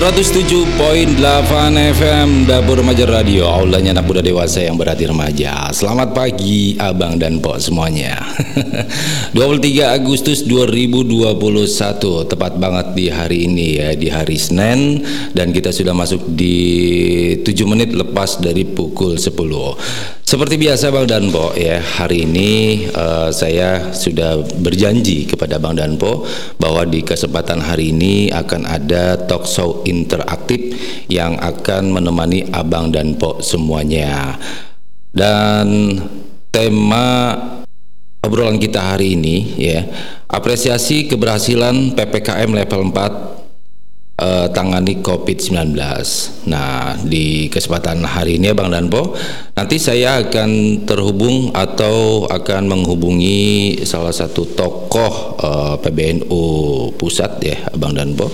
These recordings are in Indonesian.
107.8 FM Dapur Remaja Radio. Aulanya anak muda dewasa yang berarti remaja. Selamat pagi Abang dan Pok semuanya. 23 Agustus 2021 Tepat banget di hari ini ya Di hari Senin. Dan kita sudah masuk di 7 menit lepas dari pukul 10 Seperti biasa Bang Danpo ya Hari ini uh, saya sudah berjanji kepada Bang Danpo Bahwa di kesempatan hari ini akan ada talk show interaktif yang akan menemani abang dan pok semuanya. Dan tema obrolan kita hari ini ya, apresiasi keberhasilan PPKM level 4 uh, tangani COVID-19. Nah, di kesempatan hari ini Bang Danpo, nanti saya akan terhubung atau akan menghubungi salah satu tokoh uh, eh, PBNU pusat ya, Bang Danpo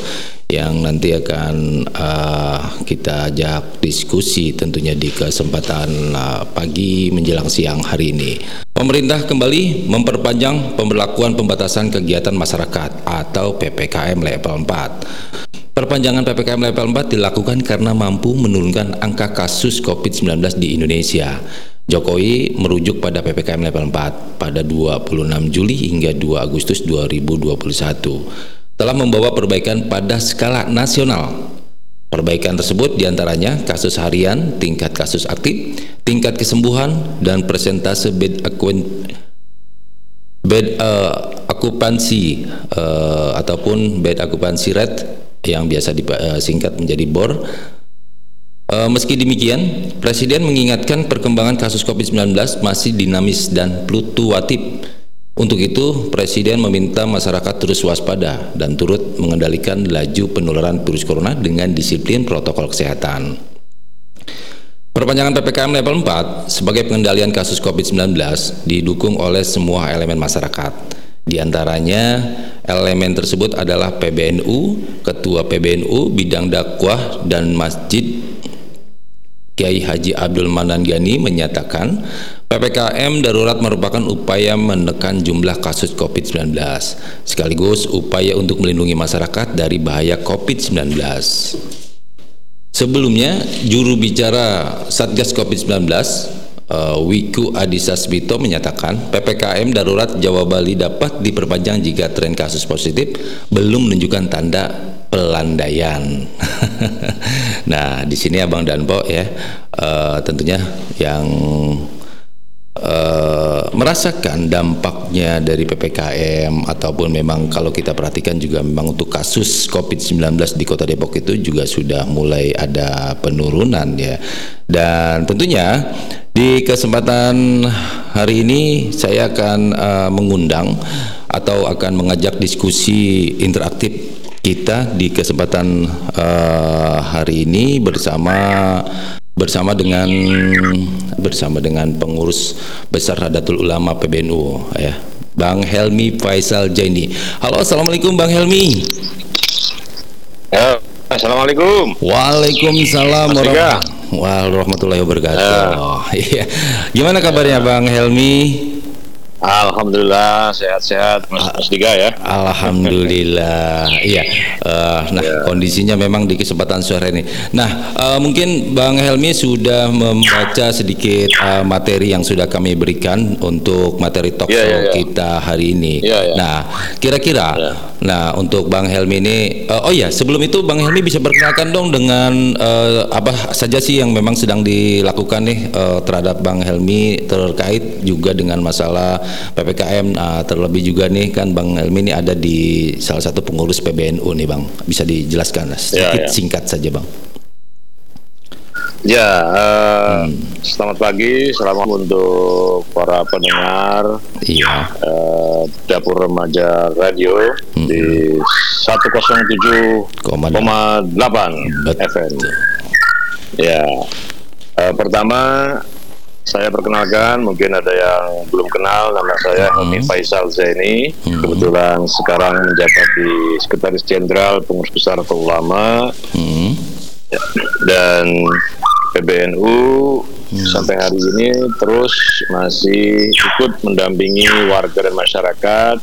yang nanti akan uh, kita ajak diskusi tentunya di kesempatan uh, pagi menjelang siang hari ini. Pemerintah kembali memperpanjang pemberlakuan pembatasan kegiatan masyarakat atau PPKM level 4. Perpanjangan PPKM level 4 dilakukan karena mampu menurunkan angka kasus COVID-19 di Indonesia. Jokowi merujuk pada PPKM level 4 pada 26 Juli hingga 2 Agustus 2021 telah membawa perbaikan pada skala nasional. Perbaikan tersebut di antaranya kasus harian, tingkat kasus aktif, tingkat kesembuhan, dan persentase bed, akuen, bed uh, akupansi uh, ataupun bed akupansi rate yang biasa disingkat uh, menjadi BOR. Uh, meski demikian, Presiden mengingatkan perkembangan kasus COVID-19 masih dinamis dan fluktuatif untuk itu, Presiden meminta masyarakat terus waspada dan turut mengendalikan laju penularan virus corona dengan disiplin protokol kesehatan. Perpanjangan PPKM level 4 sebagai pengendalian kasus COVID-19 didukung oleh semua elemen masyarakat. Di antaranya, elemen tersebut adalah PBNU, Ketua PBNU, Bidang Dakwah, dan Masjid Kiai Haji Abdul Manan Gani menyatakan PPKM darurat merupakan upaya menekan jumlah kasus COVID-19 sekaligus upaya untuk melindungi masyarakat dari bahaya COVID-19. Sebelumnya, juru bicara Satgas COVID-19 uh, Wiku Adhisa Smito menyatakan PPKM darurat Jawa Bali dapat diperpanjang jika tren kasus positif belum menunjukkan tanda pelandaian. nah, di sini Abang Danpo ya, uh, tentunya yang Uh, merasakan dampaknya dari PPKM ataupun memang kalau kita perhatikan juga memang untuk kasus COVID-19 di Kota Depok itu juga sudah mulai ada penurunan ya. Dan tentunya di kesempatan hari ini saya akan uh, mengundang atau akan mengajak diskusi interaktif kita di kesempatan uh, hari ini bersama bersama dengan bersama dengan pengurus besar Nadatul Ulama PBNU ya Bang Helmi Faisal Jaini. Halo, assalamualaikum Bang Helmi. Ya, assalamualaikum. Waalaikumsalam warahmatullahi wabarakatuh. Iya. Gimana kabarnya Bang Helmi? Alhamdulillah sehat-sehat Mas, Mas Diga ya. Alhamdulillah. iya. Uh, nah ya. kondisinya memang di kesempatan sore ini. Nah uh, mungkin Bang Helmi sudah membaca sedikit uh, materi yang sudah kami berikan untuk materi talk ya, ya, ya. kita hari ini. Ya, ya. Nah kira-kira, nah untuk Bang Helmi ini, uh, oh ya sebelum itu Bang Helmi bisa perkenalkan dong dengan uh, apa saja sih yang memang sedang dilakukan nih uh, terhadap Bang Helmi terkait juga dengan masalah PPKM uh, terlebih juga nih kan Bang Elmi ini ada di salah satu pengurus PBNU nih Bang. Bisa dijelaskan sedikit ya, ya. singkat saja Bang. Ya, uh, hmm. selamat pagi, selamat untuk para pendengar iya. uh, Dapur Remaja Radio hmm. di 107,8 FM. Ya, uh, pertama saya perkenalkan, mungkin ada yang belum kenal, nama saya hmm. Faisal Zaini. Hmm. Kebetulan sekarang menjabat di Sekretaris Jenderal Pengurus Besar Ulama hmm. Ya, dan PBNU hmm. sampai hari ini terus masih ikut mendampingi warga dan masyarakat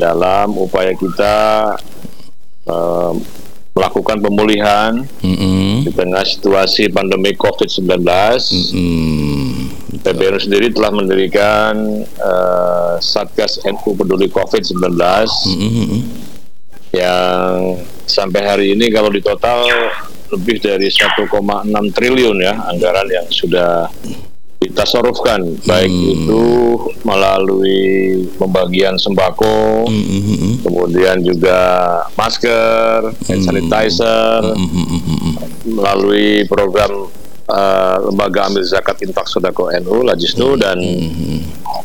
dalam upaya kita uh, melakukan pemulihan mm-hmm. di tengah situasi pandemi COVID-19. Mm-hmm. PBNU sendiri telah mendirikan uh, Satgas NU Peduli COVID-19 mm-hmm. yang sampai hari ini kalau di total lebih dari 1,6 triliun ya anggaran yang sudah kita sorofkan baik hmm. itu melalui pembagian sembako, hmm. hmm, hmm, hmm. kemudian juga masker, hand sanitizer, hmm. melalui program uh, lembaga ambil zakat infak sodako NU Lajistu dan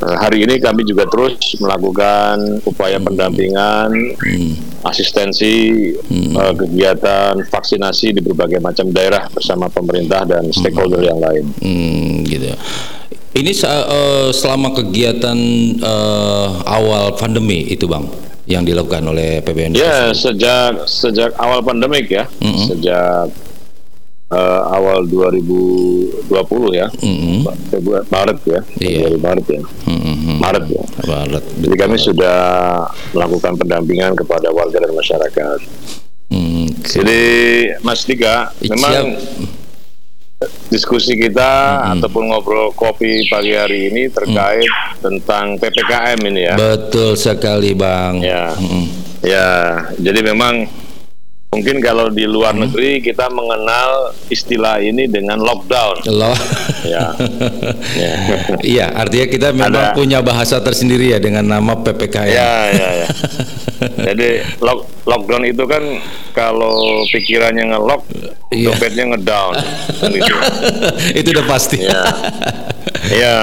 uh, hari ini kami juga terus melakukan upaya pendampingan, asistensi uh, kegiatan vaksinasi di berbagai macam daerah bersama pemerintah dan stakeholder yang lain. Hmm, gitu. Ini uh, selama kegiatan uh, awal pandemi itu bang yang dilakukan oleh PBN. Ya sejak sejak awal pandemik ya, mm -hmm. sejak uh, awal 2020 ya, mm-hmm. Maret ya, iya. Maret ya, mm-hmm. Maret ya. Maret. Jadi kami sudah melakukan pendampingan kepada warga dan masyarakat. Mm, Jadi Mas Tiga, memang diskusi kita mm-hmm. ataupun ngobrol kopi pagi hari ini terkait mm. tentang ppkm ini ya. Betul sekali bang. Ya, mm-hmm. ya. Jadi memang Mungkin kalau di luar hmm. negeri kita mengenal istilah ini dengan lockdown. Lo. ya. ya. Iya, artinya kita memang Ada. punya bahasa tersendiri ya dengan nama PPKM. Ya, ya, ya. Jadi lock, lockdown itu kan kalau pikirannya ngelock, yeah. dompetnya ngedown. Gitu. itu udah pasti. Ya. ya.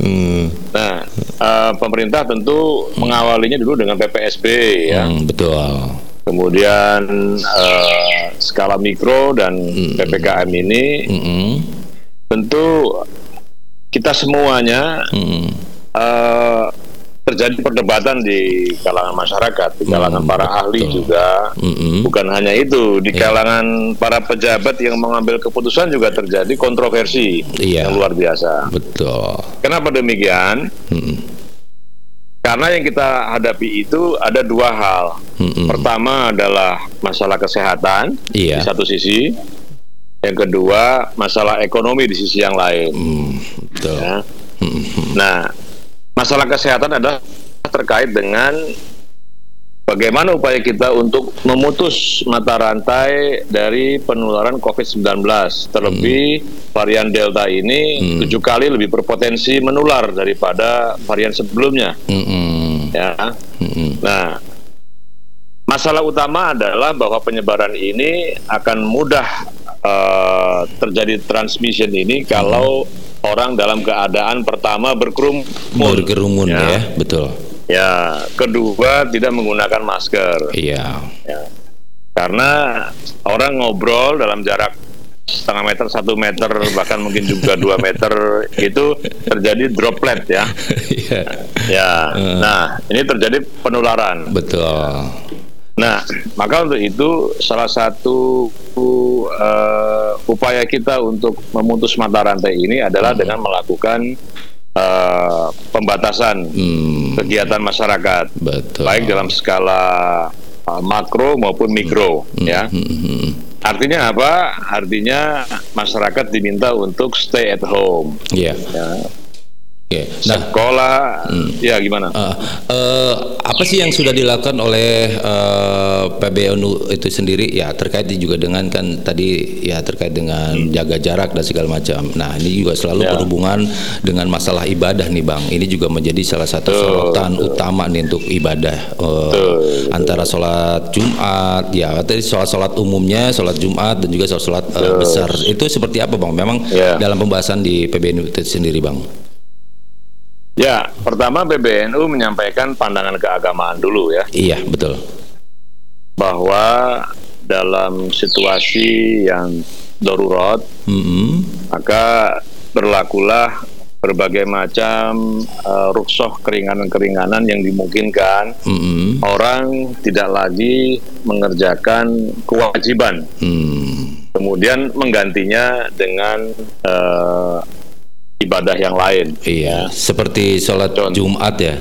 Hmm. Nah, uh, pemerintah tentu hmm. mengawalinya dulu dengan PPSB ya. Hmm, betul kemudian uh, skala mikro dan mm. ppkm ini mm -hmm. tentu kita semuanya mm. uh, terjadi perdebatan di kalangan masyarakat, di kalangan mm, para ahli betul. juga. Mm -hmm. Bukan hanya itu, di yeah. kalangan para pejabat yang mengambil keputusan juga terjadi kontroversi yeah. yang luar biasa. Betul. Kenapa demikian? Mm -hmm karena yang kita hadapi itu ada dua hal. Mm-hmm. Pertama adalah masalah kesehatan iya. di satu sisi, yang kedua masalah ekonomi di sisi yang lain. Mm, Ya. Mm-hmm. Nah, masalah kesehatan adalah terkait dengan bagaimana upaya kita untuk memutus mata rantai dari penularan COVID-19. Terlebih hmm. varian Delta ini hmm. tujuh kali lebih berpotensi menular daripada varian sebelumnya. Hmm. Ya. Hmm. Nah, masalah utama adalah bahwa penyebaran ini akan mudah uh, terjadi transmission ini kalau hmm. orang dalam keadaan pertama berkerumun. Berkerumun ya, ya betul Ya, kedua tidak menggunakan masker. Iya. Ya. Karena orang ngobrol dalam jarak setengah meter, satu meter, bahkan mungkin juga dua meter itu terjadi droplet ya. Iya. ya. Nah, ini terjadi penularan. Betul. Nah, maka untuk itu salah satu uh, upaya kita untuk memutus mata rantai ini adalah hmm. dengan melakukan uh, pembatasan hmm. kegiatan masyarakat, Betul. baik dalam skala uh, makro maupun mikro, hmm. ya. Hmm. hmm. Artinya apa? Artinya masyarakat diminta untuk stay at home. Yeah. Ya Okay. Nah, sekolah, hmm. ya gimana? Uh, uh, apa sih yang sudah dilakukan oleh uh, PBNU itu sendiri? Ya terkait juga dengan kan tadi ya terkait dengan hmm. jaga jarak dan segala macam. Nah ini juga selalu ya. berhubungan dengan masalah ibadah nih bang. Ini juga menjadi salah satu sorotan utama nih untuk ibadah uh, antara sholat Jumat, ya tadi sholat sholat umumnya, sholat Jumat dan juga sholat sholat uh, besar. Itu seperti apa bang? Memang ya. dalam pembahasan di PBNU itu sendiri bang. Ya, pertama PBNU menyampaikan pandangan keagamaan dulu ya. Iya, betul. Bahwa dalam situasi yang darurat, mm -hmm. maka berlakulah berbagai macam uh, ruksoh keringanan-keringanan yang dimungkinkan mm -hmm. orang tidak lagi mengerjakan kewajiban, mm. kemudian menggantinya dengan uh, ibadah yang lain. Iya, seperti sholat Contoh. Jumat ya.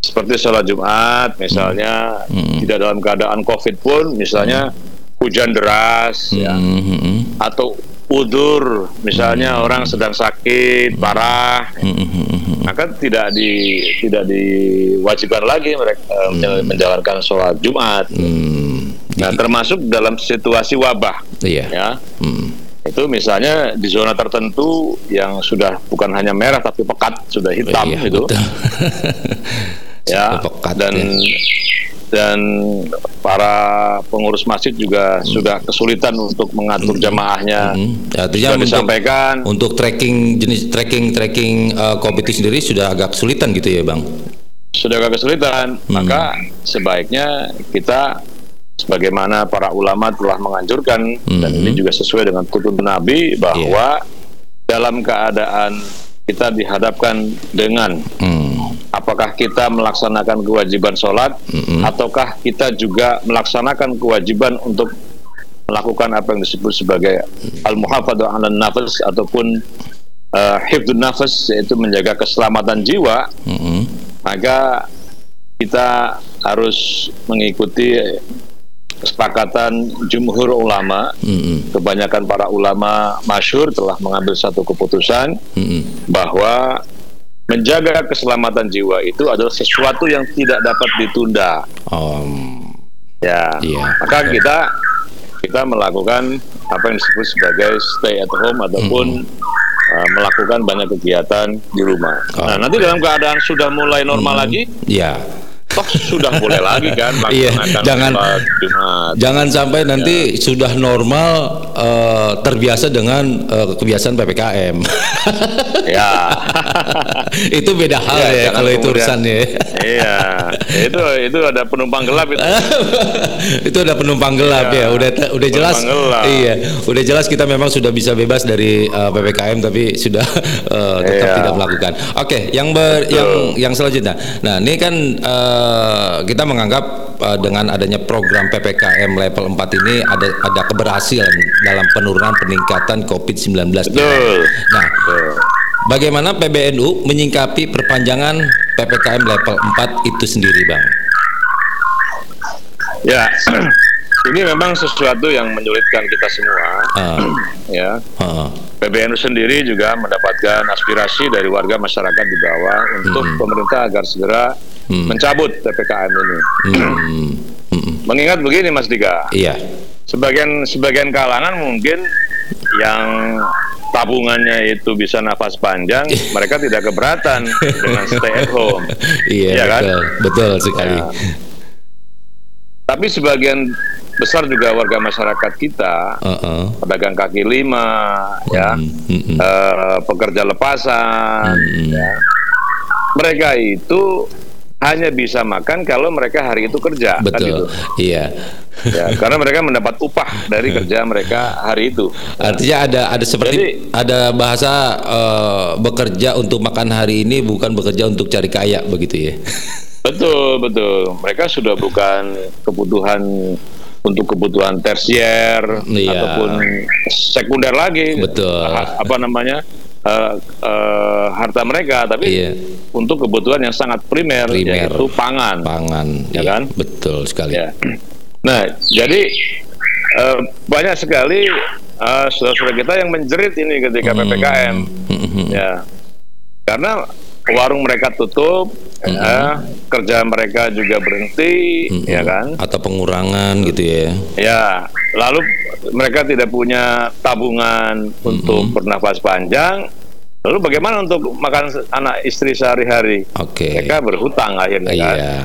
Seperti sholat Jumat, misalnya hmm. Hmm. tidak dalam keadaan COVID pun, misalnya hmm. hujan deras ya Mm-hmm. atau udur misalnya orang sedang sakit parah Mm-hmm. maka tidak di tidak diwajibkan lagi mereka eh, menjal- menjalankan sholat Jumat Hmm. nah termasuk dalam situasi wabah Iya. ya Hmm. Itu misalnya di zona tertentu yang sudah bukan hanya merah tapi pekat sudah hitam Iya, itu ya pekat dan ya. dan para pengurus masjid juga sudah kesulitan untuk mengatur jamaahnya Hmm. Ya, artinya sudah untuk, disampaikan untuk tracking jenis tracking tracking uh, COVID itu sendiri sudah agak kesulitan gitu ya, Bang. sudah agak kesulitan Hmm. maka sebaiknya kita sebagaimana para ulama telah menganjurkan dan Hmm. ini juga sesuai dengan kutub Nabi bahwa dalam keadaan kita dihadapkan dengan Hmm. apakah kita melaksanakan kewajiban sholat Mm-mm. ataukah kita juga melaksanakan kewajiban untuk melakukan apa yang disebut sebagai al-muhafadzah 'alan nafas ataupun uh, hifdzun nafas yaitu menjaga keselamatan jiwa Mm-mm. maka kita harus mengikuti kesepakatan jumhur ulama Mm-mm. kebanyakan para ulama masyur telah mengambil satu keputusan Mm-mm. bahwa menjaga keselamatan jiwa itu adalah sesuatu yang tidak dapat ditunda. Um, Ya, Iya. maka kita kita melakukan apa yang disebut sebagai stay at home ataupun uh, melakukan banyak kegiatan di rumah. Nah, Oke. nanti dalam keadaan sudah mulai normal lagi, ya. Toh sudah boleh lagi kan Iya, jangan- Jumat. Jangan sampai nanti sudah normal uh, terbiasa dengan uh, kebiasaan PPKM. Ya. itu beda hal Iya, ya jangan kalau itu kemudian- urusannya. iya, itu itu ada penumpang gelap itu. itu ada penumpang gelap Iya, ya. Udah udah jelas. gelap. Iya, udah jelas kita memang sudah bisa bebas dari uh, PPKM tapi sudah uh, tetap Iya. tidak melakukan. Oke, yang ber, Betul. yang yang selanjutnya. Nah, ini kan uh, kita menganggap uh, dengan adanya program PPKM level 4 ini ada ada keberhasilan dalam penurunan peningkatan COVID-19. Betul. Nah, Betul. bagaimana PBNU menyingkapi perpanjangan PPKM level 4 itu sendiri, Bang? Ya, ini memang sesuatu yang menyulitkan kita semua. Uh, Ya, uh, PBNU sendiri juga mendapatkan aspirasi dari warga masyarakat di bawah untuk pemerintah agar segera Hmm. mencabut ppkm ini. mm, mm, Mengingat begini, Mas Dika, iya. sebagian sebagian kalangan mungkin yang tabungannya itu bisa nafas panjang, mereka tidak keberatan dengan stay at home. Iya, Iya kan? betul, betul sekali. Ya. Tapi sebagian besar juga warga masyarakat kita, Heeh. pedagang kaki lima, ya, Mm, mm, mm. eh, pekerja lepasan, Mm. ya. mereka itu hanya bisa makan kalau mereka hari itu kerja, kan gitu. Betul. Iya. Ya, karena mereka mendapat upah dari kerja mereka hari itu. Artinya ada ada seperti Jadi- ada bahasa eh, bekerja untuk makan hari ini bukan bekerja untuk cari kaya begitu ya. Betul, betul. Mereka sudah bukan kebutuhan untuk kebutuhan tersier Iya. ataupun sekunder lagi. Betul. Apa namanya? Eh, eh, harta mereka, tapi Iya. untuk kebutuhan yang sangat primer, Primer. yaitu pangan. Pangan, Ya iya, kan? Betul sekali. Ya. Nah, jadi eh, banyak sekali eh, saudara-saudara kita yang menjerit ini ketika ppkm. Mm-mm. Ya, karena warung mereka tutup, ya, kerja mereka juga berhenti, Mm-mm. ya kan? Atau pengurangan gitu ya. Ya, lalu mereka tidak punya tabungan untuk bernafas panjang. Lalu bagaimana untuk makan anak istri sehari-hari? Oke. Mereka berhutang akhirnya kan. Iya.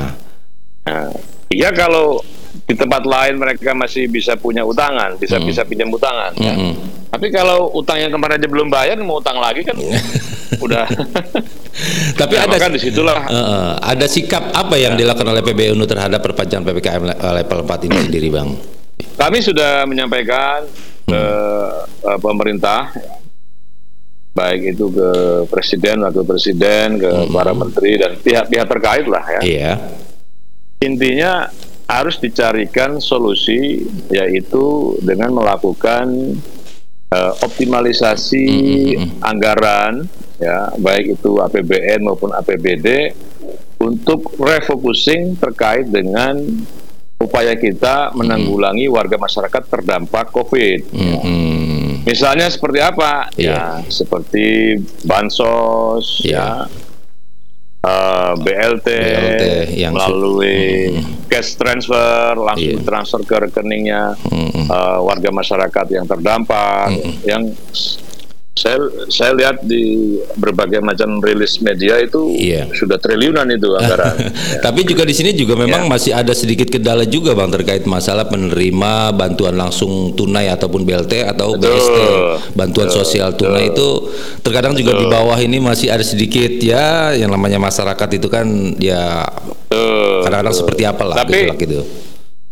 Nah, iya kalau di tempat lain mereka masih bisa punya utangan, bisa bisa pinjam utangan. ya. Mm-mm. Tapi kalau utang yang kemarin aja belum bayar, mau utang lagi kan udah. Tapi Nah, ada maka di situlah Eh, eh, ada sikap apa yang dilakukan oleh PBNU terhadap perpanjangan PPKM eh, level 4 ini sendiri, Bang? kami sudah menyampaikan ke eh, pemerintah, baik itu ke presiden, wakil presiden, ke para menteri dan pihak-pihak terkait lah ya. Iya. Intinya harus dicarikan solusi yaitu dengan melakukan eh, optimalisasi anggaran ya baik itu APBN maupun APBD untuk refocusing terkait dengan upaya kita menanggulangi warga masyarakat terdampak COVID. Mm -hmm. Misalnya seperti apa? Yeah. Ya, seperti bansos, yeah. ya, uh, BLT, BLT yang melalui hmm. Cash transfer langsung yeah. transfer ke rekeningnya hmm. uh, warga masyarakat yang terdampak, hmm. yang saya saya lihat di berbagai macam rilis media itu iya. sudah triliunan itu anggaran. ya. Tapi juga di sini juga memang ya. masih ada sedikit kendala juga bang terkait masalah penerima bantuan langsung tunai ataupun BLT atau Betul. BST bantuan Betul. sosial tunai Betul. itu terkadang juga Betul. di bawah ini masih ada sedikit ya yang namanya masyarakat itu kan ya kadang-kadang seperti apa lah Tapi, gitu.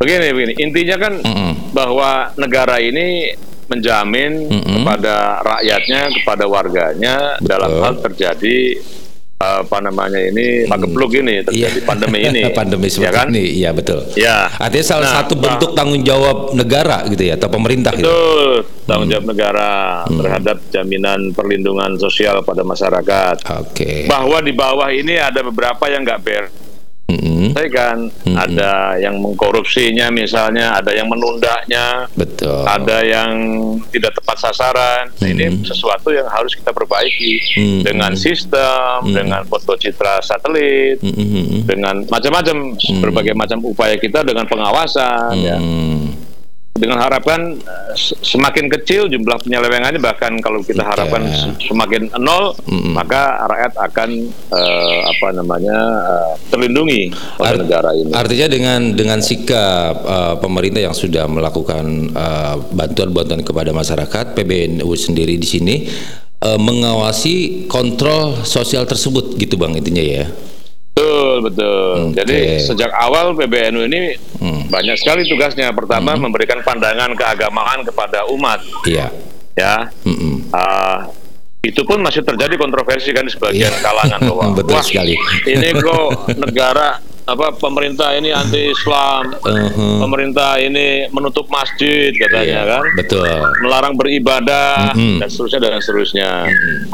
Begini begini intinya kan mm -mm. bahwa negara ini menjamin mm -hmm. kepada rakyatnya, kepada warganya Betul. dalam hal terjadi apa namanya ini pagebluk hmm. ini terjadi iya. pandemi ini pandemi seperti ya kan? ini iya betul ya artinya salah nah, satu bentuk tanggung jawab negara gitu ya atau pemerintah gitu? betul gitu. tanggung jawab hmm. negara hmm. terhadap jaminan perlindungan sosial pada masyarakat oke okay. bahwa di bawah ini ada beberapa yang nggak ber Mm-hmm. Saya kan mm-hmm. ada yang mengkorupsinya misalnya, ada yang menundanya, betul. Ada yang tidak tepat sasaran. Mm-hmm. ini sesuatu yang harus kita perbaiki mm-hmm. dengan sistem, mm-hmm. dengan foto citra satelit, mm-hmm. dengan macam-macam mm-hmm. berbagai macam upaya kita dengan pengawasan. Mm-hmm. Ya dengan harapan eh, semakin kecil jumlah penyelewengannya bahkan kalau kita harapkan semakin nol mm-hmm. maka rakyat akan uh, apa namanya uh, terlindungi oleh Art- negara ini. Artinya dengan dengan sikap uh, pemerintah yang sudah melakukan uh, bantuan-bantuan kepada masyarakat PBNU sendiri di sini uh, mengawasi kontrol sosial tersebut gitu Bang intinya ya. Betul, betul. Okay. Jadi sejak awal PBNU ini hmm. banyak sekali tugasnya. Pertama hmm. memberikan pandangan keagamaan kepada umat. Iya. Ya. Hmm. Uh, itu pun masih terjadi kontroversi kan di sebagian yeah. kalangan bahwa betul wah, sekali. ini kok negara apa pemerintah ini anti Islam, uh-huh. pemerintah ini menutup masjid katanya yeah, kan, betul, melarang beribadah uh-huh. dan seterusnya dan seterusnya. Uh-huh.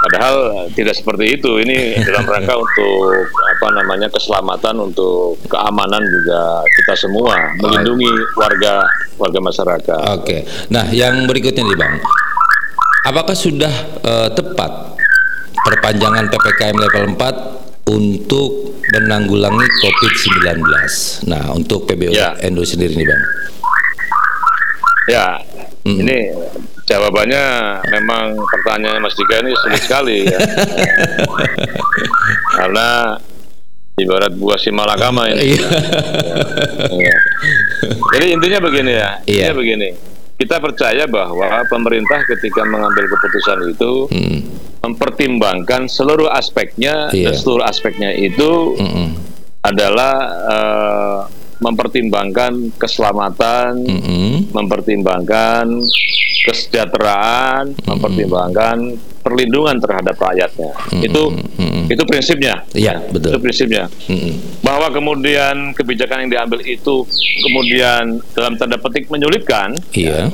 Padahal tidak seperti itu. Ini dalam rangka untuk apa namanya keselamatan, untuk keamanan juga kita semua melindungi warga warga masyarakat. Oke. Okay. Nah, yang berikutnya nih bang, apakah sudah uh, tepat perpanjangan ppkm level 4 untuk menanggulangi COVID-19? Nah, untuk PBU ya. Endo sendiri nih bang. Ya, mm. ini Jawabannya memang pertanyaan Mas Dika ini sulit sekali ya. Karena ibarat buah si malakama ini. Iya. ya. Jadi intinya begini ya. Intinya iya. begini. Kita percaya bahwa pemerintah ketika mengambil keputusan itu hmm. mempertimbangkan seluruh aspeknya iya. dan seluruh aspeknya itu hmm. adalah uh, mempertimbangkan keselamatan, mm -hmm. mempertimbangkan kesejahteraan, mm -hmm. mempertimbangkan perlindungan terhadap rakyatnya. Mm -hmm. Itu mm -hmm. itu prinsipnya. Iya, betul. Itu prinsipnya. Mm -hmm. Bahwa kemudian kebijakan yang diambil itu kemudian dalam tanda petik menyulitkan. Iya.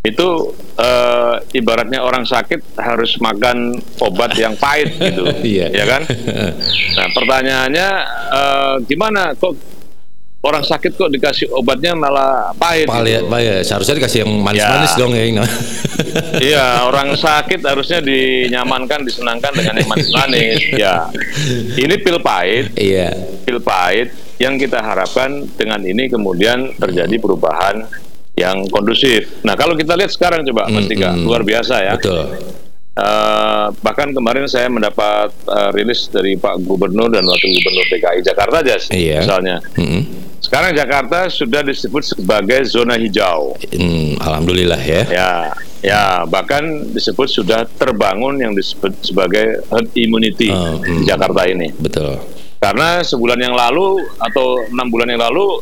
Itu uh, ibaratnya orang sakit harus makan obat yang pahit gitu, iya. ya kan? Nah pertanyaannya uh, gimana kok orang sakit kok dikasih obatnya malah pahit. Pahit, gitu. pahit. Seharusnya dikasih yang manis-manis ya. dong ya. Iya, orang sakit harusnya dinyamankan, disenangkan dengan yang manis-manis. ya, ini pil pahit. Iya. Pil pahit yang kita harapkan dengan ini kemudian terjadi perubahan yang kondusif. Nah, kalau kita lihat sekarang coba, Mas Tika, mm, luar biasa ya. Betul. Uh, bahkan kemarin saya mendapat uh, rilis dari Pak Gubernur dan Wakil Gubernur DKI Jakarta aja, iya. misalnya. Mm -hmm sekarang Jakarta sudah disebut sebagai zona hijau. Hmm, Alhamdulillah ya. Ya, ya bahkan disebut sudah terbangun yang disebut sebagai herd immunity oh, hmm. di Jakarta ini. Betul. Karena sebulan yang lalu atau enam bulan yang lalu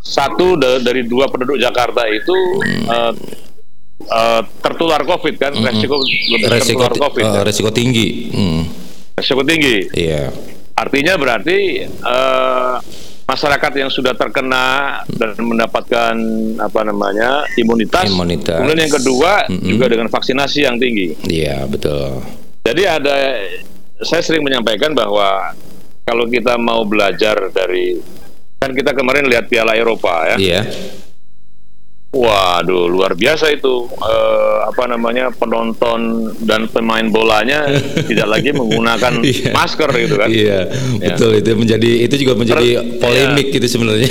satu dari dua penduduk Jakarta itu hmm. uh, uh, tertular COVID kan, hmm. resiko lebih resiko, tertular COVID. Uh, kan? Resiko tinggi. Hmm. Resiko tinggi. Iya. Artinya berarti uh, masyarakat yang sudah terkena dan mendapatkan apa namanya imunitas. imunitas. Kemudian yang kedua mm -hmm. juga dengan vaksinasi yang tinggi. Iya betul. Jadi ada saya sering menyampaikan bahwa kalau kita mau belajar dari kan kita kemarin lihat Piala Eropa ya. Iya. Waduh, luar biasa itu uh, apa namanya penonton dan pemain bolanya tidak lagi menggunakan iya. masker gitu kan? Iya, ya. betul itu menjadi itu juga menjadi Ter polemik iya. gitu sebenarnya.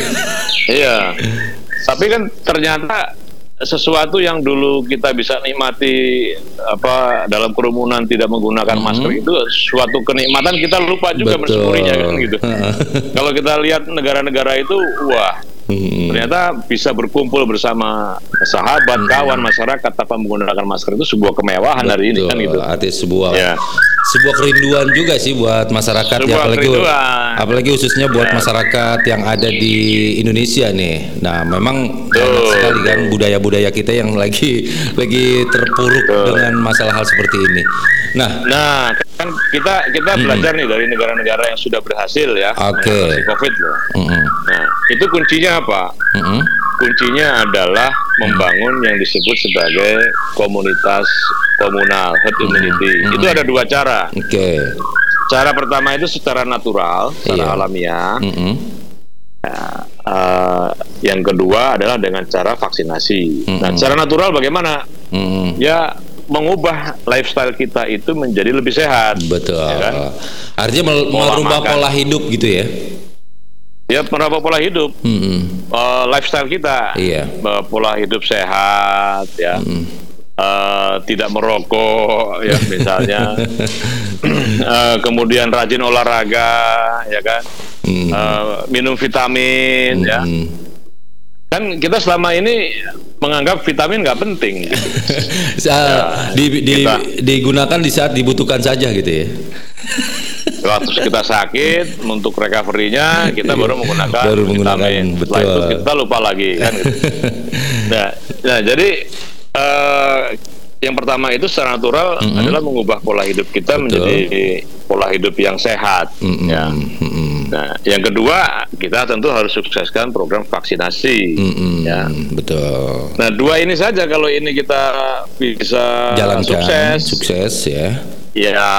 Iya, tapi kan ternyata sesuatu yang dulu kita bisa nikmati apa dalam kerumunan tidak menggunakan hmm. masker itu suatu kenikmatan kita lupa juga mensyukurinya kan gitu. Kalau kita lihat negara-negara itu wah Hmm. Ternyata bisa berkumpul bersama sahabat, hmm. kawan, masyarakat tanpa menggunakan masker itu sebuah kemewahan Betul. hari ini kan gitu. Arti sebuah ya. sebuah kerinduan juga sih buat masyarakat ya apalagi kerinduan. apalagi khususnya buat ya. masyarakat yang ada di Indonesia nih. Nah, memang banyak sekali kan budaya-budaya kita yang lagi lagi terpuruk Betul. dengan masalah hal seperti ini. Nah, nah kan kita kita hmm. belajar nih dari negara-negara yang sudah berhasil ya okay. COVID loh. Hmm. Nah, itu kuncinya apa? Mm-hmm. Kuncinya adalah membangun yang disebut sebagai komunitas komunal herd immunity. Mm-hmm. Itu ada dua cara. Oke. Okay. Cara pertama itu secara natural, secara yeah. alamiah. Ya, uh, yang kedua adalah dengan cara vaksinasi. Mm-hmm. Nah, cara natural bagaimana? Mm-hmm. Ya mengubah lifestyle kita itu menjadi lebih sehat. Betul. Ya kan? Artinya merubah pola hidup gitu ya ya merubah pola hidup, mm-hmm. uh, lifestyle kita, yeah. uh, pola hidup sehat, ya, mm-hmm. uh, tidak merokok, ya misalnya, uh, kemudian rajin olahraga, ya kan, mm-hmm. uh, minum vitamin, mm-hmm. ya, kan kita selama ini menganggap vitamin nggak penting. Gitu. ya, di, di, kita, digunakan di saat dibutuhkan saja gitu ya waktu kita sakit untuk recovery-nya kita baru menggunakan baru menggunakan vitamin. betul. Setelah itu kita lupa lagi kan gitu. nah, nah jadi uh, yang pertama itu secara natural mm -hmm. adalah mengubah pola hidup kita betul. menjadi pola hidup yang sehat mm -hmm. ya. Mm -hmm. Nah, yang kedua kita tentu harus sukseskan program vaksinasi mm -hmm. ya. Betul. Nah, dua ini saja kalau ini kita bisa Jalankan, sukses sukses ya. Ya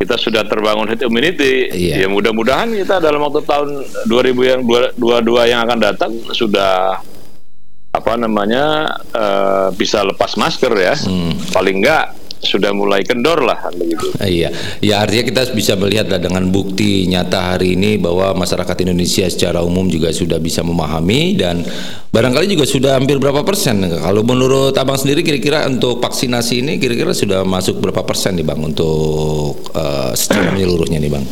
kita sudah terbangun herd immunity. Iya. Ya mudah-mudahan kita dalam waktu tahun 2000 yang 22 yang akan datang sudah apa namanya uh, bisa lepas masker ya. Hmm. Paling enggak sudah mulai kendor lah begitu. Iya, ya artinya kita bisa melihat lah dengan bukti nyata hari ini bahwa masyarakat Indonesia secara umum juga sudah bisa memahami dan barangkali juga sudah hampir berapa persen. Kalau menurut abang sendiri kira-kira untuk vaksinasi ini kira-kira sudah masuk berapa persen nih bang untuk uh, secara menyeluruhnya nih bang?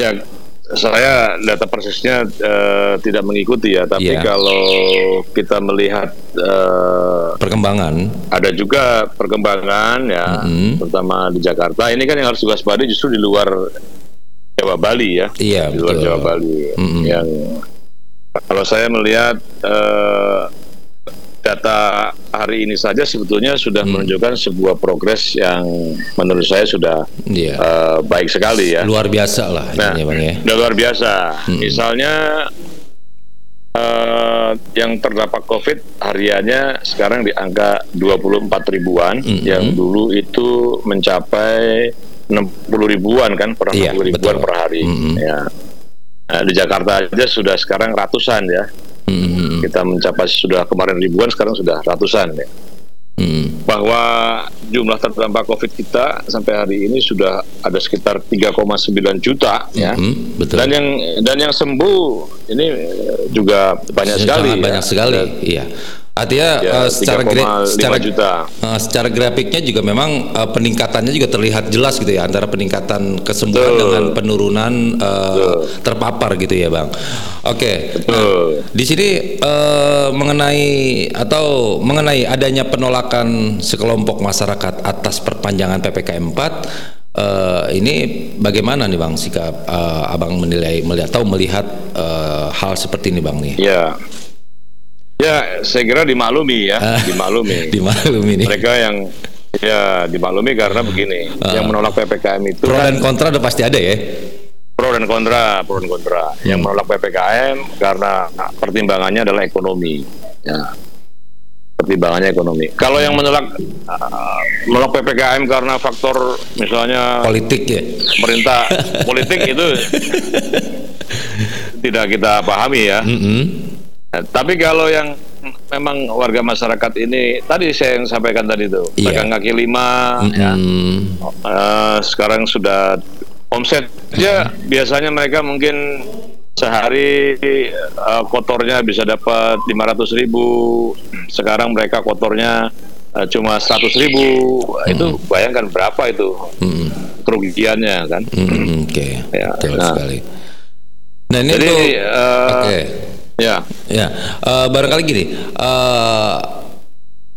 Ya saya data persisnya uh, tidak mengikuti ya, tapi yeah. kalau kita melihat uh, perkembangan, ada juga perkembangan ya, mm-hmm. terutama di Jakarta. Ini kan yang harus diwaspadai justru di luar Jawa Bali ya, yeah, di luar betul. Jawa Bali mm-hmm. yang kalau saya melihat uh, data hari ini saja sebetulnya sudah hmm. menunjukkan sebuah progres yang menurut saya sudah yeah. Iya. uh, baik sekali ya. Luar biasa lah. Nah, ya, bang, ya. luar biasa. Hmm. Misalnya uh, yang terdapat COVID hariannya sekarang di angka 24 ribuan, hmm. yang dulu itu mencapai 60 ribuan kan, per yeah, 60 ribuan betul. per hari. Hmm. Ya. Nah, di Jakarta aja sudah sekarang ratusan ya. Hmm. Kita mencapai sudah kemarin ribuan, sekarang sudah ratusan ya. Hmm. Bahwa jumlah terdampak COVID kita sampai hari ini sudah ada sekitar 3,9 juta ya. Hmm, betul. Dan yang dan yang sembuh ini juga banyak sekali. Ya. Banyak sekali, iya. Artinya ya, uh, secara gra secara juta. Uh, secara grafiknya juga memang uh, peningkatannya juga terlihat jelas gitu ya antara peningkatan kesembuhan Betul. dengan penurunan uh, terpapar gitu ya, Bang. Oke. Okay. Nah, di sini uh, mengenai atau mengenai adanya penolakan sekelompok masyarakat atas perpanjangan PPKM 4 Uh, ini bagaimana nih bang sikap uh, abang menilai melihat atau melihat uh, hal seperti ini bang nih? Ya, Ya, saya kira dimaklumi ya, ah, dimaklumi. dimaklumi nih. Mereka yang ya dimaklumi karena begini, uh, yang menolak PPKM itu pro kan, dan kontra udah pasti ada ya. Pro dan kontra, pro dan kontra. Hmm. Yang menolak PPKM karena pertimbangannya adalah ekonomi. Ya. Pertimbangannya ekonomi. Kalau yang menolak uh, menolak PPKM karena faktor misalnya politik ya. Pemerintah politik itu tidak kita pahami ya. Mm -hmm. Nah, tapi kalau yang memang warga masyarakat ini tadi saya yang sampaikan tadi itu yeah. pegang kaki lima mm -hmm. ya uh, sekarang sudah omsetnya mm -hmm. biasanya mereka mungkin sehari uh, kotornya bisa dapat 500 ribu sekarang mereka kotornya uh, cuma 100 ribu mm. itu bayangkan berapa itu mm. kerugiannya kan mm, oke okay. ya, nah. sekali nah ini jadi tuh, uh, okay. Ya. Ya. Uh, barangkali gini uh,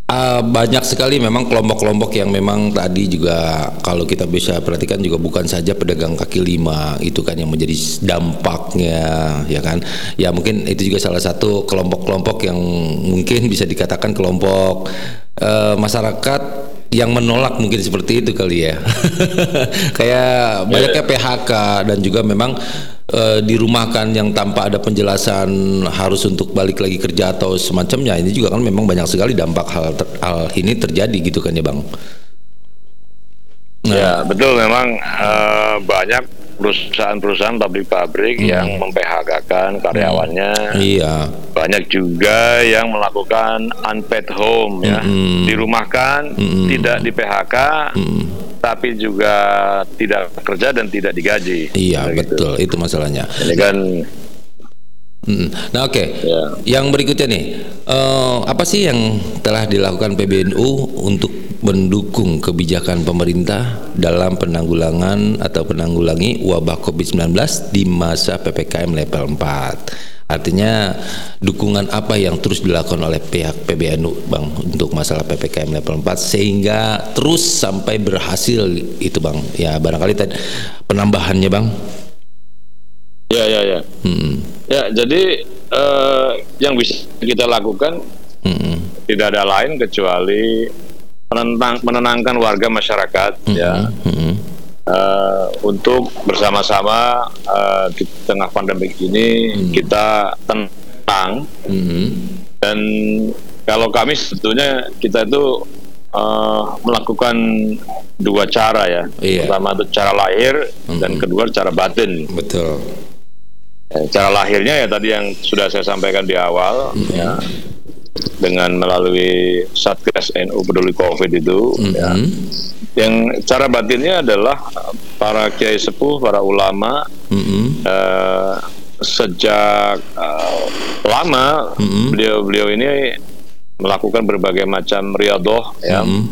Uh, banyak sekali memang kelompok-kelompok yang memang tadi juga kalau kita bisa perhatikan juga bukan saja pedagang kaki lima itu kan yang menjadi dampaknya ya kan? Ya mungkin itu juga salah satu kelompok-kelompok yang mungkin bisa dikatakan kelompok uh, masyarakat yang menolak mungkin seperti itu kali ya. Kayak banyaknya PHK dan juga memang uh, dirumahkan yang tanpa ada penjelasan harus untuk balik lagi kerja atau semacamnya ini juga kan memang banyak sekali dampak hal ter, hal ini terjadi gitu kan ya bang. Nah. Ya betul memang uh, banyak perusahaan-perusahaan pabrik-pabrik hmm. yang memphk-kan karyawannya. Hmm. Iya. Banyak juga yang melakukan unpaid home ya, hmm. dirumahkan, hmm. tidak di PHK. Hmm tapi juga tidak kerja dan tidak digaji. Iya nah, betul gitu. itu masalahnya. Ini kan. Nah oke, okay. ya. yang berikutnya nih, uh, apa sih yang telah dilakukan PBNU untuk mendukung kebijakan pemerintah dalam penanggulangan atau penanggulangi wabah COVID-19 di masa PPKM level 4? Artinya dukungan apa yang terus dilakukan oleh pihak PBNU Bang untuk masalah PPKM level 4 sehingga terus sampai berhasil itu Bang. Ya barangkali tadi penambahannya Bang. Ya ya ya. Hmm. Ya jadi uh, yang bisa kita lakukan hmm. tidak ada lain kecuali menentang menenangkan warga masyarakat hmm. ya. Hmm uh, untuk bersama-sama uh, di tengah pandemi ini hmm. kita tentang hmm. dan kalau kami sebetulnya kita itu uh, melakukan dua cara ya iya. pertama itu cara lahir hmm. dan kedua cara batin betul cara lahirnya ya tadi yang sudah saya sampaikan di awal hmm. ya dengan melalui Satgas NU Peduli Covid itu mm -hmm. ya. Yang cara batinnya adalah para kiai sepuh, para ulama mm -hmm. uh, sejak uh, lama beliau-beliau mm -hmm. ini melakukan berbagai macam riadoh ya. Mm -hmm.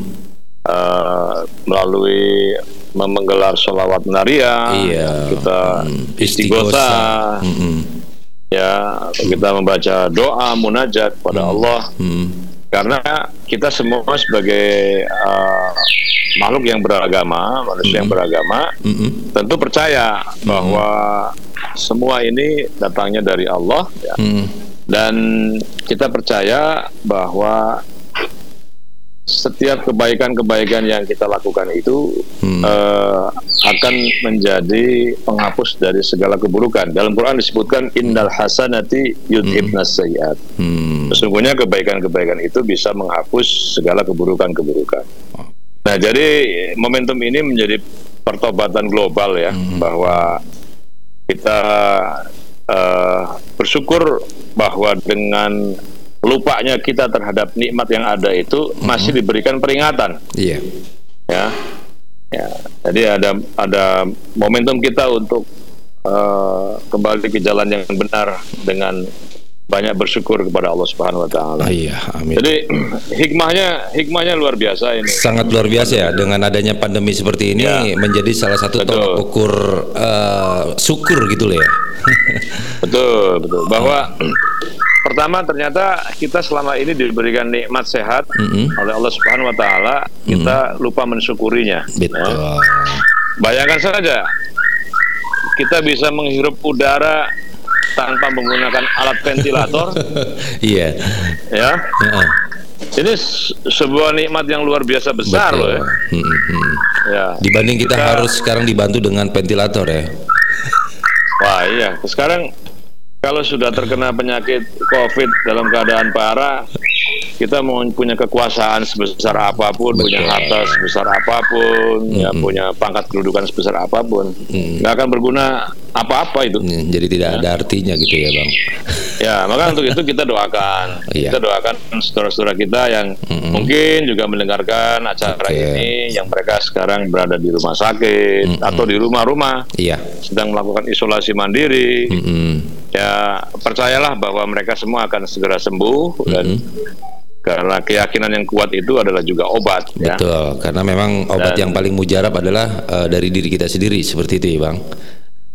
Uh, melalui menggelar sholawat naria, iya. kita mm, istighosa, mm -hmm ya kita membaca doa munajat pada hmm. Allah hmm. karena kita semua sebagai uh, makhluk yang beragama manusia hmm. yang beragama hmm. tentu percaya hmm. bahwa semua ini datangnya dari Allah ya. hmm. dan kita percaya bahwa setiap kebaikan-kebaikan yang kita lakukan itu hmm. uh, akan menjadi penghapus dari segala keburukan. Dalam Quran disebutkan innal hasanati yudhibnas hmm. sayyiat. Hmm. Sesungguhnya kebaikan-kebaikan itu bisa menghapus segala keburukan-keburukan. Nah, jadi momentum ini menjadi pertobatan global ya hmm. bahwa kita uh, bersyukur bahwa dengan lupanya kita terhadap nikmat yang ada itu mm-hmm. masih diberikan peringatan. Iya. Ya. Ya. Jadi ada ada momentum kita untuk uh, kembali ke jalan yang benar dengan banyak bersyukur kepada Allah Subhanahu wa taala. Iya, amin. Jadi hikmahnya hikmahnya luar biasa ini. Sangat luar biasa ya dengan adanya pandemi seperti ini ya. menjadi salah satu tolak ukur uh, syukur gitu loh ya. betul, betul. Bahwa Pertama ternyata kita selama ini diberikan nikmat sehat mm -hmm. oleh Allah Subhanahu wa taala, kita mm -hmm. lupa mensyukurinya. Betul. Ya. Bayangkan saja kita bisa menghirup udara tanpa menggunakan alat ventilator. Iya. yeah. ya. Uh -uh. Ini sebuah nikmat yang luar biasa besar Betul. loh ya. Hmm, hmm. ya. Dibanding kita, kita harus sekarang dibantu dengan ventilator ya. Wah iya, sekarang kalau sudah terkena penyakit COVID dalam keadaan parah, kita mau punya kekuasaan sebesar apa pun, Betul. punya harta sebesar apa pun, mm-hmm. ya punya pangkat kedudukan sebesar apa pun, nggak akan berguna apa-apa itu. Mm, jadi tidak ya. ada artinya gitu ya, bang. Ya, maka untuk itu kita doakan, iya. kita doakan saudara-saudara kita yang mm-hmm. mungkin juga mendengarkan acara okay. ini, yang mereka sekarang berada di rumah sakit mm-hmm. atau di rumah-rumah, iya. sedang melakukan isolasi mandiri. Mm-hmm. Ya, percayalah bahwa mereka semua akan segera sembuh mm-hmm. dan karena keyakinan yang kuat itu adalah juga obat ya. betul karena memang obat Dan, yang paling mujarab adalah uh, dari diri kita sendiri seperti itu ya bang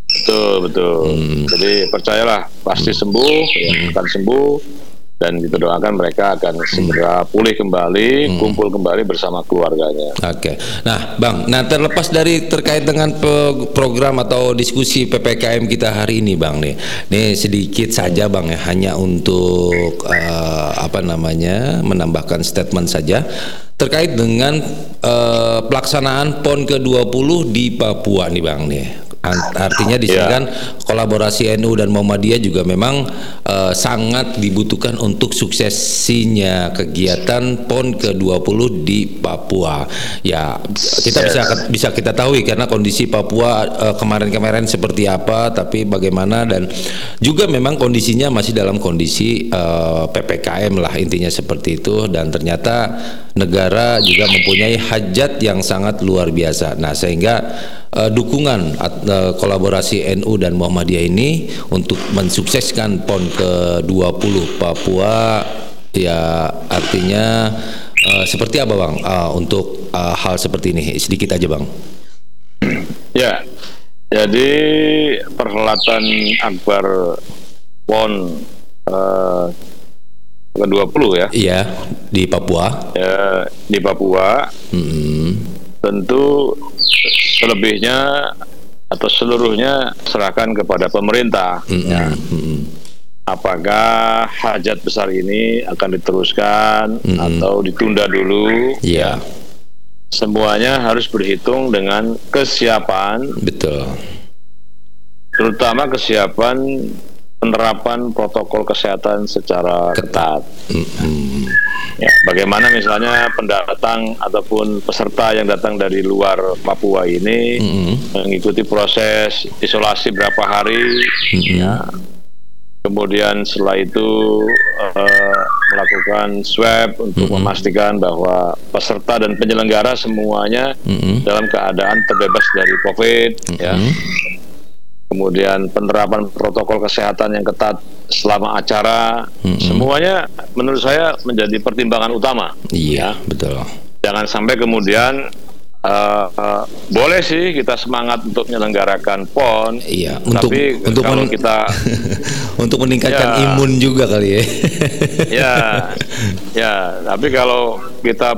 betul betul hmm. jadi percayalah pasti sembuh ya, hmm. akan sembuh dan kita doakan mereka akan segera pulih kembali, hmm. kumpul kembali bersama keluarganya. Oke. Okay. Nah, Bang, nah terlepas dari terkait dengan program atau diskusi PPKM kita hari ini, Bang nih. Nih sedikit saja, Bang ya, hanya untuk uh, apa namanya? menambahkan statement saja terkait dengan uh, pelaksanaan PON ke-20 di Papua nih, Bang nih. Artinya di sini yeah. kan kolaborasi NU dan Muhammadiyah juga memang uh, sangat dibutuhkan untuk suksesinya kegiatan PON ke-20 di Papua. Ya, kita bisa bisa kita tahu karena kondisi Papua kemarin kemarin-kemarin seperti apa, tapi bagaimana dan juga memang kondisinya masih dalam kondisi uh, eh, PPKM lah intinya seperti itu dan ternyata negara juga mempunyai hajat yang sangat luar biasa. Nah, sehingga uh, dukungan uh, kolaborasi NU dan Muhammadiyah ini untuk mensukseskan PON ke-20 Papua ya artinya uh, seperti apa Bang uh, untuk uh, hal seperti ini? Sedikit aja Bang. Ya. Jadi perhelatan Akbar PON uh, ke-20 ya. Iya, di Papua. Ya, di Papua. Hmm. Tentu selebihnya atau seluruhnya serahkan kepada pemerintah. Hmm. Ya. Apakah hajat besar ini akan diteruskan hmm. atau ditunda dulu? Iya. Semuanya harus berhitung dengan kesiapan. Betul. Terutama kesiapan penerapan protokol kesehatan secara ketat. Mm-hmm. Ya, bagaimana misalnya pendatang ataupun peserta yang datang dari luar Papua ini mm-hmm. mengikuti proses isolasi berapa hari, mm-hmm. ya. Kemudian setelah itu uh, melakukan swab untuk mm-hmm. memastikan bahwa peserta dan penyelenggara semuanya mm-hmm. dalam keadaan terbebas dari COVID, mm-hmm. ya kemudian penerapan protokol kesehatan yang ketat selama acara, mm-hmm. semuanya menurut saya menjadi pertimbangan utama. Iya, ya. betul. Jangan sampai kemudian uh, uh, boleh sih kita semangat untuk menyelenggarakan PON, iya, untuk, tapi untuk kalau men kita untuk meningkatkan ya, imun juga kali ya. ya, ya, tapi kalau kita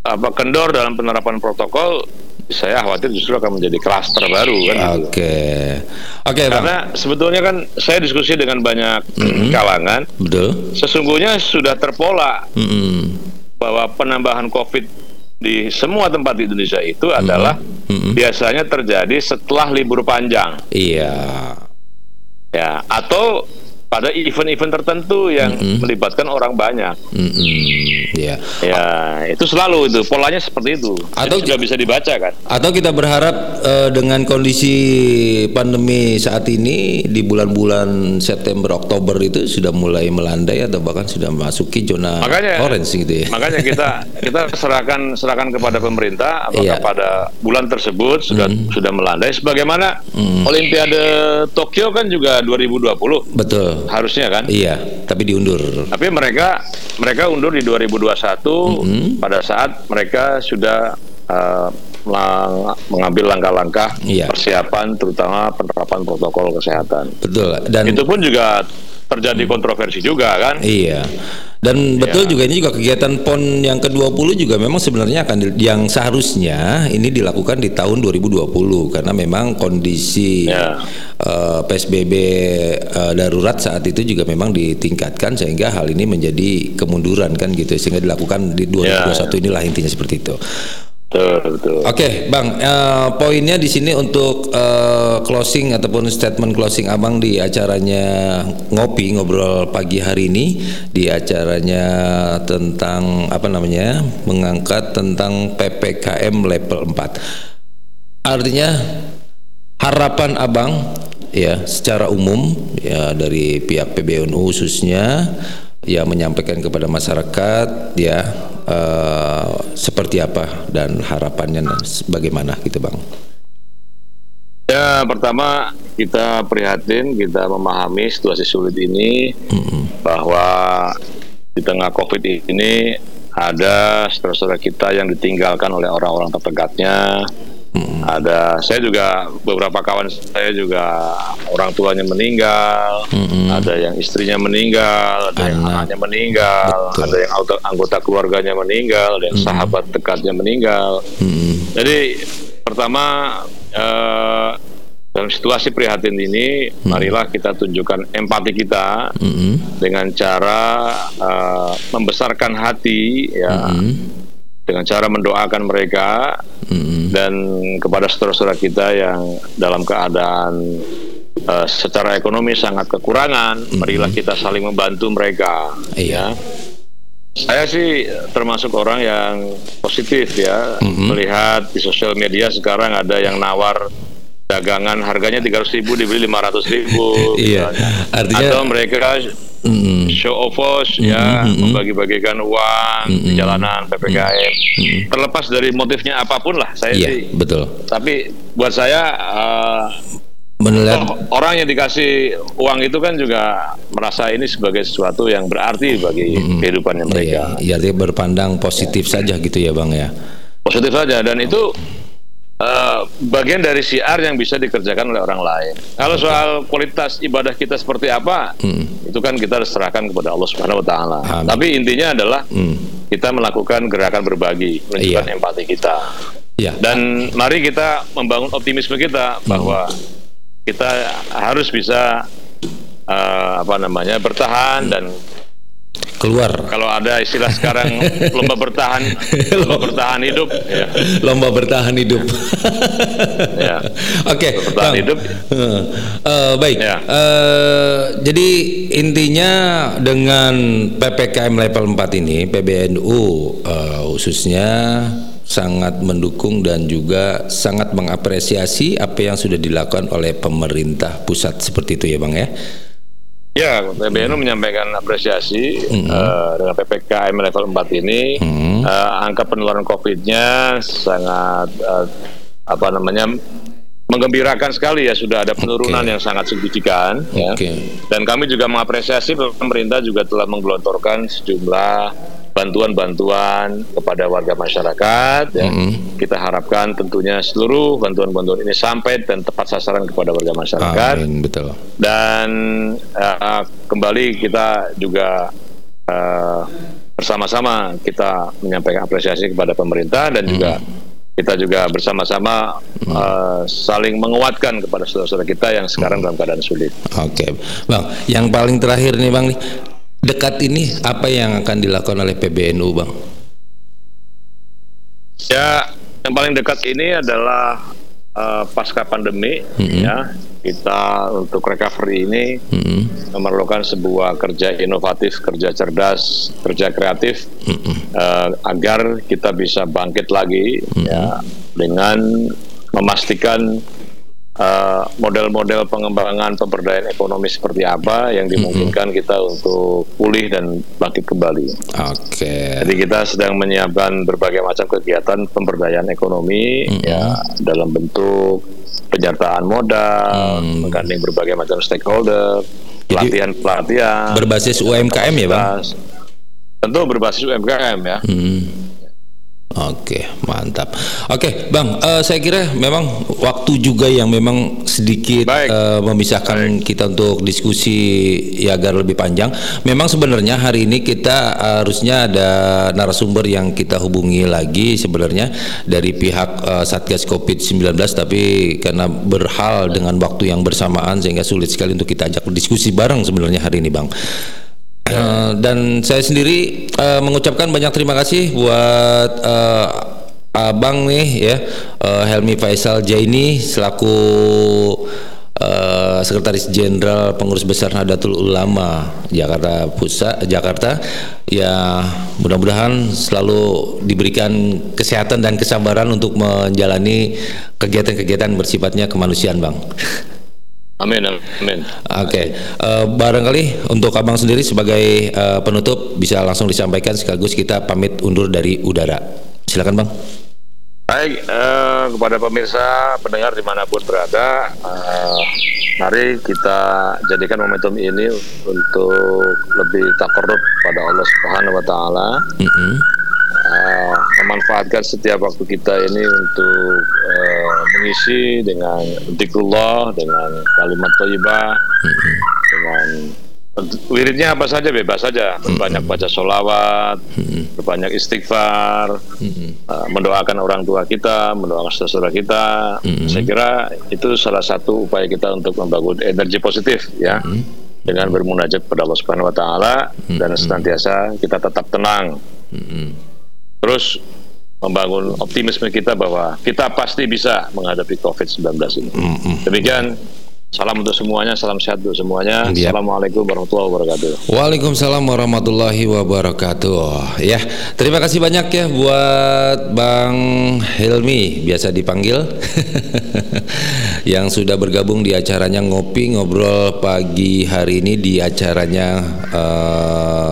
apa kendor dalam penerapan protokol saya khawatir justru akan menjadi klaster baru kan. Gitu. Oke, okay. oke okay, Karena sebetulnya kan saya diskusi dengan banyak mm -hmm. kalangan. Betul. Sesungguhnya sudah terpola mm -hmm. bahwa penambahan COVID di semua tempat di Indonesia itu mm -hmm. adalah mm -hmm. biasanya terjadi setelah libur panjang. Iya. Ya, atau pada event-event tertentu yang mm -hmm. melibatkan orang banyak. Mm -hmm. yeah. Ya, itu selalu itu polanya seperti itu. Atau Jadi sudah bisa dibaca kan? Atau kita berharap uh, dengan kondisi pandemi saat ini di bulan-bulan September Oktober itu sudah mulai melandai atau bahkan sudah masuki zona makanya, orange gitu ya. Makanya kita kita serahkan serahkan kepada pemerintah apakah yeah. pada bulan tersebut sudah mm -hmm. sudah melandai sebagaimana mm. Olimpiade Tokyo kan juga 2020. Betul harusnya kan? Iya, tapi diundur. Tapi mereka mereka undur di 2021 mm -hmm. pada saat mereka sudah uh, mengambil langkah-langkah iya. persiapan terutama penerapan protokol kesehatan. Betul. Dan itu pun juga terjadi kontroversi juga kan? Iya. Dan betul ya. juga ini juga kegiatan PON yang ke-20 juga memang sebenarnya akan yang seharusnya ini dilakukan di tahun 2020 karena memang kondisi ya. uh, eh, PSBB uh, eh, darurat saat itu juga memang ditingkatkan sehingga hal ini menjadi kemunduran kan gitu sehingga dilakukan di 2021 ya, ya. inilah intinya seperti itu. Oke, okay, Bang. Uh, poinnya di sini untuk uh, closing ataupun statement closing Abang di acaranya ngopi ngobrol pagi hari ini di acaranya tentang apa namanya mengangkat tentang ppkm level 4. Artinya harapan Abang ya secara umum ya dari pihak PBNU khususnya ya menyampaikan kepada masyarakat ya uh, seperti apa dan harapannya dan bagaimana gitu bang? Ya pertama kita prihatin kita memahami situasi sulit ini mm-hmm. bahwa di tengah COVID ini ada saudara-saudara kita yang ditinggalkan oleh orang-orang terdekatnya Hmm. Ada saya juga beberapa kawan saya juga orang tuanya meninggal, hmm. ada yang istrinya meninggal, ada Anak. yang anaknya meninggal, Betul. ada yang anggota keluarganya meninggal, ada yang hmm. sahabat dekatnya meninggal. Hmm. Jadi pertama uh, dalam situasi prihatin ini, hmm. marilah kita tunjukkan empati kita hmm. dengan cara uh, membesarkan hati, ya, hmm. Dengan cara mendoakan mereka hmm. dan kepada saudara-saudara kita yang dalam keadaan uh, secara ekonomi sangat kekurangan, hmm. marilah kita saling membantu mereka. Iya. Ya. Saya sih termasuk orang yang positif ya mm-hmm. melihat di sosial media sekarang ada yang nawar dagangan harganya tiga ratus ribu dibeli lima ratus ribu. iya. Artinya atau mereka mm show of force mm-hmm. ya membagi-bagikan uang di jalanan ppkm mm-hmm. terlepas dari motifnya apa pun lah saya yeah, sih betul tapi buat saya uh, Menelihat oh, orang yang dikasih uang itu kan juga merasa ini sebagai sesuatu yang berarti bagi mm-hmm. kehidupannya mereka. Iya, ya, berpandang positif ya. saja gitu ya, Bang ya. Positif saja dan itu uh, bagian dari siar yang bisa dikerjakan oleh orang lain. Kalau soal kualitas ibadah kita seperti apa, hmm. itu kan kita serahkan kepada Allah Subhanahu Wa Taala. Tapi intinya adalah hmm. kita melakukan gerakan berbagi, menunjukkan iya. empati kita. Iya. Dan mari kita membangun optimisme kita bahwa hmm. kita harus bisa uh, apa namanya bertahan hmm. dan keluar. Kalau ada istilah sekarang lomba bertahan, lomba bertahan hidup. Ya. Lomba bertahan hidup. ya. Oke. Okay, bertahan hidup. Uh, uh, baik. Ya. Uh, jadi intinya dengan ppkm level 4 ini, PBNU uh, khususnya sangat mendukung dan juga sangat mengapresiasi apa yang sudah dilakukan oleh pemerintah pusat seperti itu ya bang ya. Ya, PBNU hmm. menyampaikan apresiasi hmm. uh, dengan PPKM level 4 ini. Hmm. Uh, angka penularan COVID-nya sangat uh, apa namanya menggembirakan sekali ya sudah ada penurunan okay. yang sangat signifikan okay. ya. Dan kami juga mengapresiasi pemerintah juga telah menggelontorkan sejumlah bantuan-bantuan kepada warga masyarakat. Ya. Mm -hmm. Kita harapkan tentunya seluruh bantuan-bantuan ini sampai dan tepat sasaran kepada warga masyarakat. Amin, betul. Dan uh, kembali kita juga uh, bersama-sama kita menyampaikan apresiasi kepada pemerintah dan mm -hmm. juga kita juga bersama-sama hmm. uh, saling menguatkan kepada saudara-saudara kita yang sekarang hmm. dalam keadaan sulit. Oke, okay. bang. Yang paling terakhir nih, bang nih dekat ini apa yang akan dilakukan oleh PBNU, Bang? Ya, yang paling dekat ini adalah uh, pasca pandemi, mm-hmm. ya kita untuk recovery ini mm-hmm. memerlukan sebuah kerja inovatif, kerja cerdas, kerja kreatif mm-hmm. uh, agar kita bisa bangkit lagi, mm-hmm. ya dengan memastikan model-model uh, pengembangan pemberdayaan ekonomi seperti apa yang dimungkinkan mm -hmm. kita untuk pulih dan bangkit kembali. Oke. Okay. Jadi kita sedang menyiapkan berbagai macam kegiatan pemberdayaan ekonomi mm -hmm. ya dalam bentuk penyertaan modal, mm. menggandeng berbagai macam stakeholder, pelatihan-pelatihan berbasis UMKM ya, Bang. Tentu berbasis UMKM ya. Mm. Oke, mantap. Oke, Bang, uh, saya kira memang waktu juga yang memang sedikit uh, memisahkan Baik. kita untuk diskusi ya agar lebih panjang. Memang sebenarnya hari ini kita harusnya ada narasumber yang kita hubungi lagi sebenarnya dari pihak uh, Satgas Covid-19 tapi karena berhal dengan waktu yang bersamaan sehingga sulit sekali untuk kita ajak diskusi bareng sebenarnya hari ini, Bang. Uh, dan saya sendiri uh, mengucapkan banyak terima kasih buat uh, abang nih ya. Uh, Helmi Faisal Jaini selaku uh, Sekretaris Jenderal Pengurus Besar Nahdlatul Ulama Jakarta Pusat Jakarta. Ya mudah-mudahan selalu diberikan kesehatan dan kesabaran untuk menjalani kegiatan-kegiatan bersifatnya kemanusiaan bang. Amin, amin. Oke, okay. uh, eh, barangkali untuk abang sendiri sebagai uh, penutup bisa langsung disampaikan sekaligus kita pamit undur dari udara. Silakan bang. Baik, uh, kepada pemirsa, pendengar di mana pun berada, uh, mari kita jadikan momentum ini untuk lebih takarub pada Allah Subhanahu Wa Taala, mm -hmm. Uh, memanfaatkan setiap waktu kita ini untuk uh, mengisi dengan zikrullah, dengan kalimat thayyibah, dengan Wiridnya apa saja bebas saja, banyak baca solawat, banyak istighfar, uh, mendoakan orang tua kita, mendoakan saudara kita. Saya kira itu salah satu upaya kita untuk membangun energi positif ya. Dengan bermunajat pada Allah Subhanahu wa taala dan senantiasa kita tetap tenang. Terus membangun optimisme kita bahwa kita pasti bisa menghadapi COVID-19 ini. Demikian Salam untuk semuanya, salam sehat untuk semuanya. Yep. Assalamualaikum warahmatullahi wabarakatuh. Waalaikumsalam warahmatullahi wabarakatuh. Ya, terima kasih banyak ya buat Bang Helmi, biasa dipanggil, yang sudah bergabung di acaranya ngopi ngobrol pagi hari ini di acaranya uh,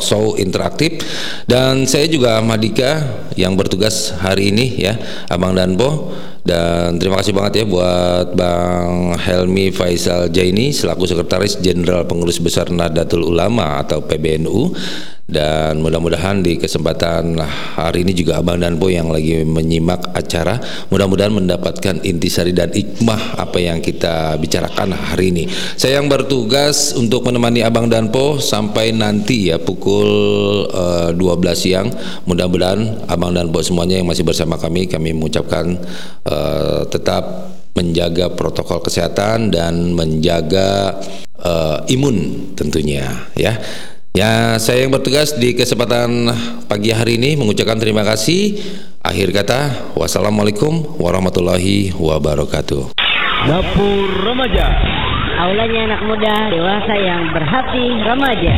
talk show interaktif. Dan saya juga Madika yang bertugas hari ini ya, Abang Danpo. Dan terima kasih banget ya buat Bang Helmi Faisal Jaini selaku Sekretaris Jenderal Pengurus Besar Nahdlatul Ulama atau PBNU dan mudah-mudahan di kesempatan hari ini juga Abang dan Bo yang lagi menyimak acara mudah-mudahan mendapatkan intisari dan hikmah apa yang kita bicarakan hari ini. Saya yang bertugas untuk menemani Abang dan Po sampai nanti ya pukul uh, eh, 12 siang. Mudah-mudahan Abang dan Po semuanya yang masih bersama kami kami mengucapkan uh, tetap menjaga protokol kesehatan dan menjaga uh, imun tentunya ya. Ya, saya yang bertugas di kesempatan pagi hari ini mengucapkan terima kasih. Akhir kata, wassalamualaikum warahmatullahi wabarakatuh. Dapur Remaja. Aulanya anak muda dewasa yang berhati remaja.